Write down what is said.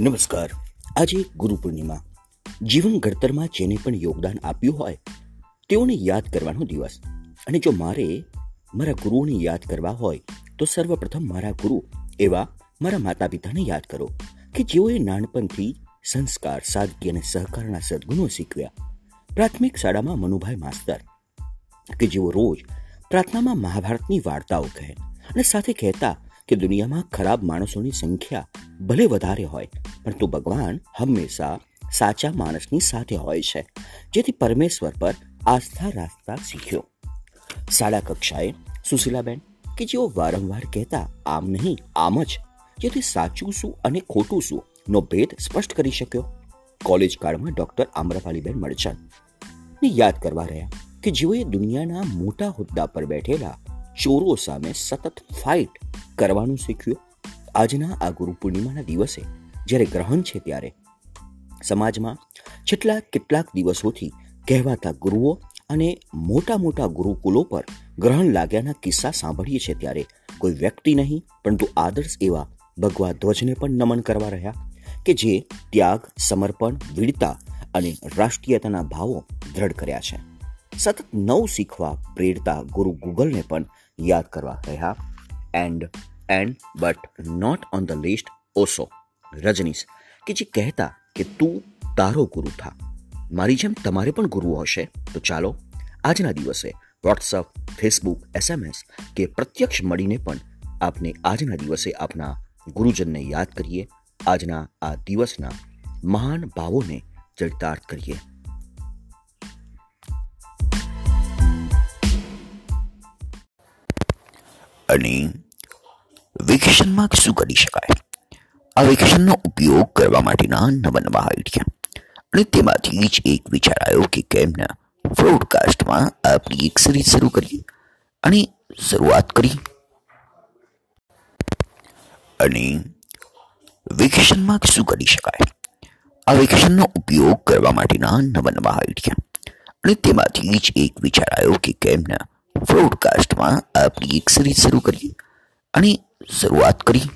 નમસ્કાર. આજે ગુરુ પૂર્ણિમા. જીવન ઘડતરમાં જેને પણ યોગદાન આપ્યું હોય, તેઓને યાદ કરવાનો દિવસ. અને જો મારે મારા ગુરુઓને યાદ કરવા હોય, તો સર્વપ્રથમ મારા ગુરુ એવા મારા માતા પિતાને યાદ કરો કે જેઓએ નાનપણથી સંસ્કાર, સાદગી અને સહકારના સદગુણો શીખવ્યા. પ્રાથમિક શાળામાં મનુભાઈ માસ્તર કે જેઓ રોજ પ્રાર્થનામાં મહાભારતની વાર્તાઓ કહે અને સાથે કહેતા કે દુનિયામાં ખરાબ માણસોની સંખ્યા ભલે વધારે હોય, પરંતુ ભગવાન હંમેશા સાચા માણસની સાથે હોય છે, જેથી પરમેશ્વર પર આસ્થા રાખતા શીખ્યો. શાળા કક્ષાએ સુશીલાબેન કે જેઓ વારંવાર કહેતા, આમ નહીં, આમ જ. જેથી સાચું શું અને ખોટું શું નો ભેદ સ્પષ્ટ કરી શક્યો. કોલેજ કાળમાં ડોક્ટર આમ્રપાલીબેન મળચન ને યાદ કરવા રહ્યા કે જેઓએ દુનિયાના મોટા હોદ્દા પર બેઠેલા ચોરો સામે સતત ફાઇટ કરવાનું શીખ્યું. આજના આ ગુરુ પૂર્ણિમાના દિવસે જ્યારે ગ્રહણ છે ત્યારે સમાજમાં છેલ્લા કેટલાક દિવસોથી કહેવાતા ગુરુઓ અને મોટા મોટા ગુરુકુલો પર ગ્રહણ લાગ્યાના કિસ્સા સાંભળીએ છીએ ત્યારે કોઈ વ્યક્તિ નહીં, પરંતુ આદર્શ એવા ભગવા ધ્વજને પણ નમન કરવા રહ્યા કે જે ત્યાગ, સમર્પણ, વીરતા અને રાષ્ટ્રીયતાના ભાવો દ્રઢ કર્યા છે. સતત નવ શીખવા, પ્રેરતા ગુરુ ગૂગલને પણ યાદ કરવા રહ્યા. And and but not on the list Osho Rajneesh કે જે કહેતા કે તું તારો ગુરુ થા. મારી જેમ તમારે પણ ગુરુ હશે. તો ચાલો, આજના દિવસે વોટ્સઅપ ફેસબુક એસએમએસ કે પ્રત્યક્ષ મળીને પણ આપને આજના દિવસે આપના ગુરુજનને યાદ કરીએ. આજના આ દિવસના મહાન ભાવોને ચરિતાર્થ કરીએ. અને વેકેશનમાં શું કરી શકાય? આ વેકેશનનો ઉપયોગ કરવા માટેના નવા નવા આઈડિયા અને તેમાંથી જ એક વિચાર આવ્યો કે કેમના બ્રોડકાસ્ટમાં આપણી એક સિરીઝ શરૂ કરી અને શરૂઆત કરી અને વેકેશનમાં શું કરી શકાય? આ વેકેશનનો ઉપયોગ કરવા માટેના નવા નવા આઈડિયા અને તેમાંથી જ એક વિચાર આવ્યો કે કેમના બ્રોડકાસ્ટમાં આપણી એક સિરીઝ શરૂ કરી અને શરૂઆત કરી.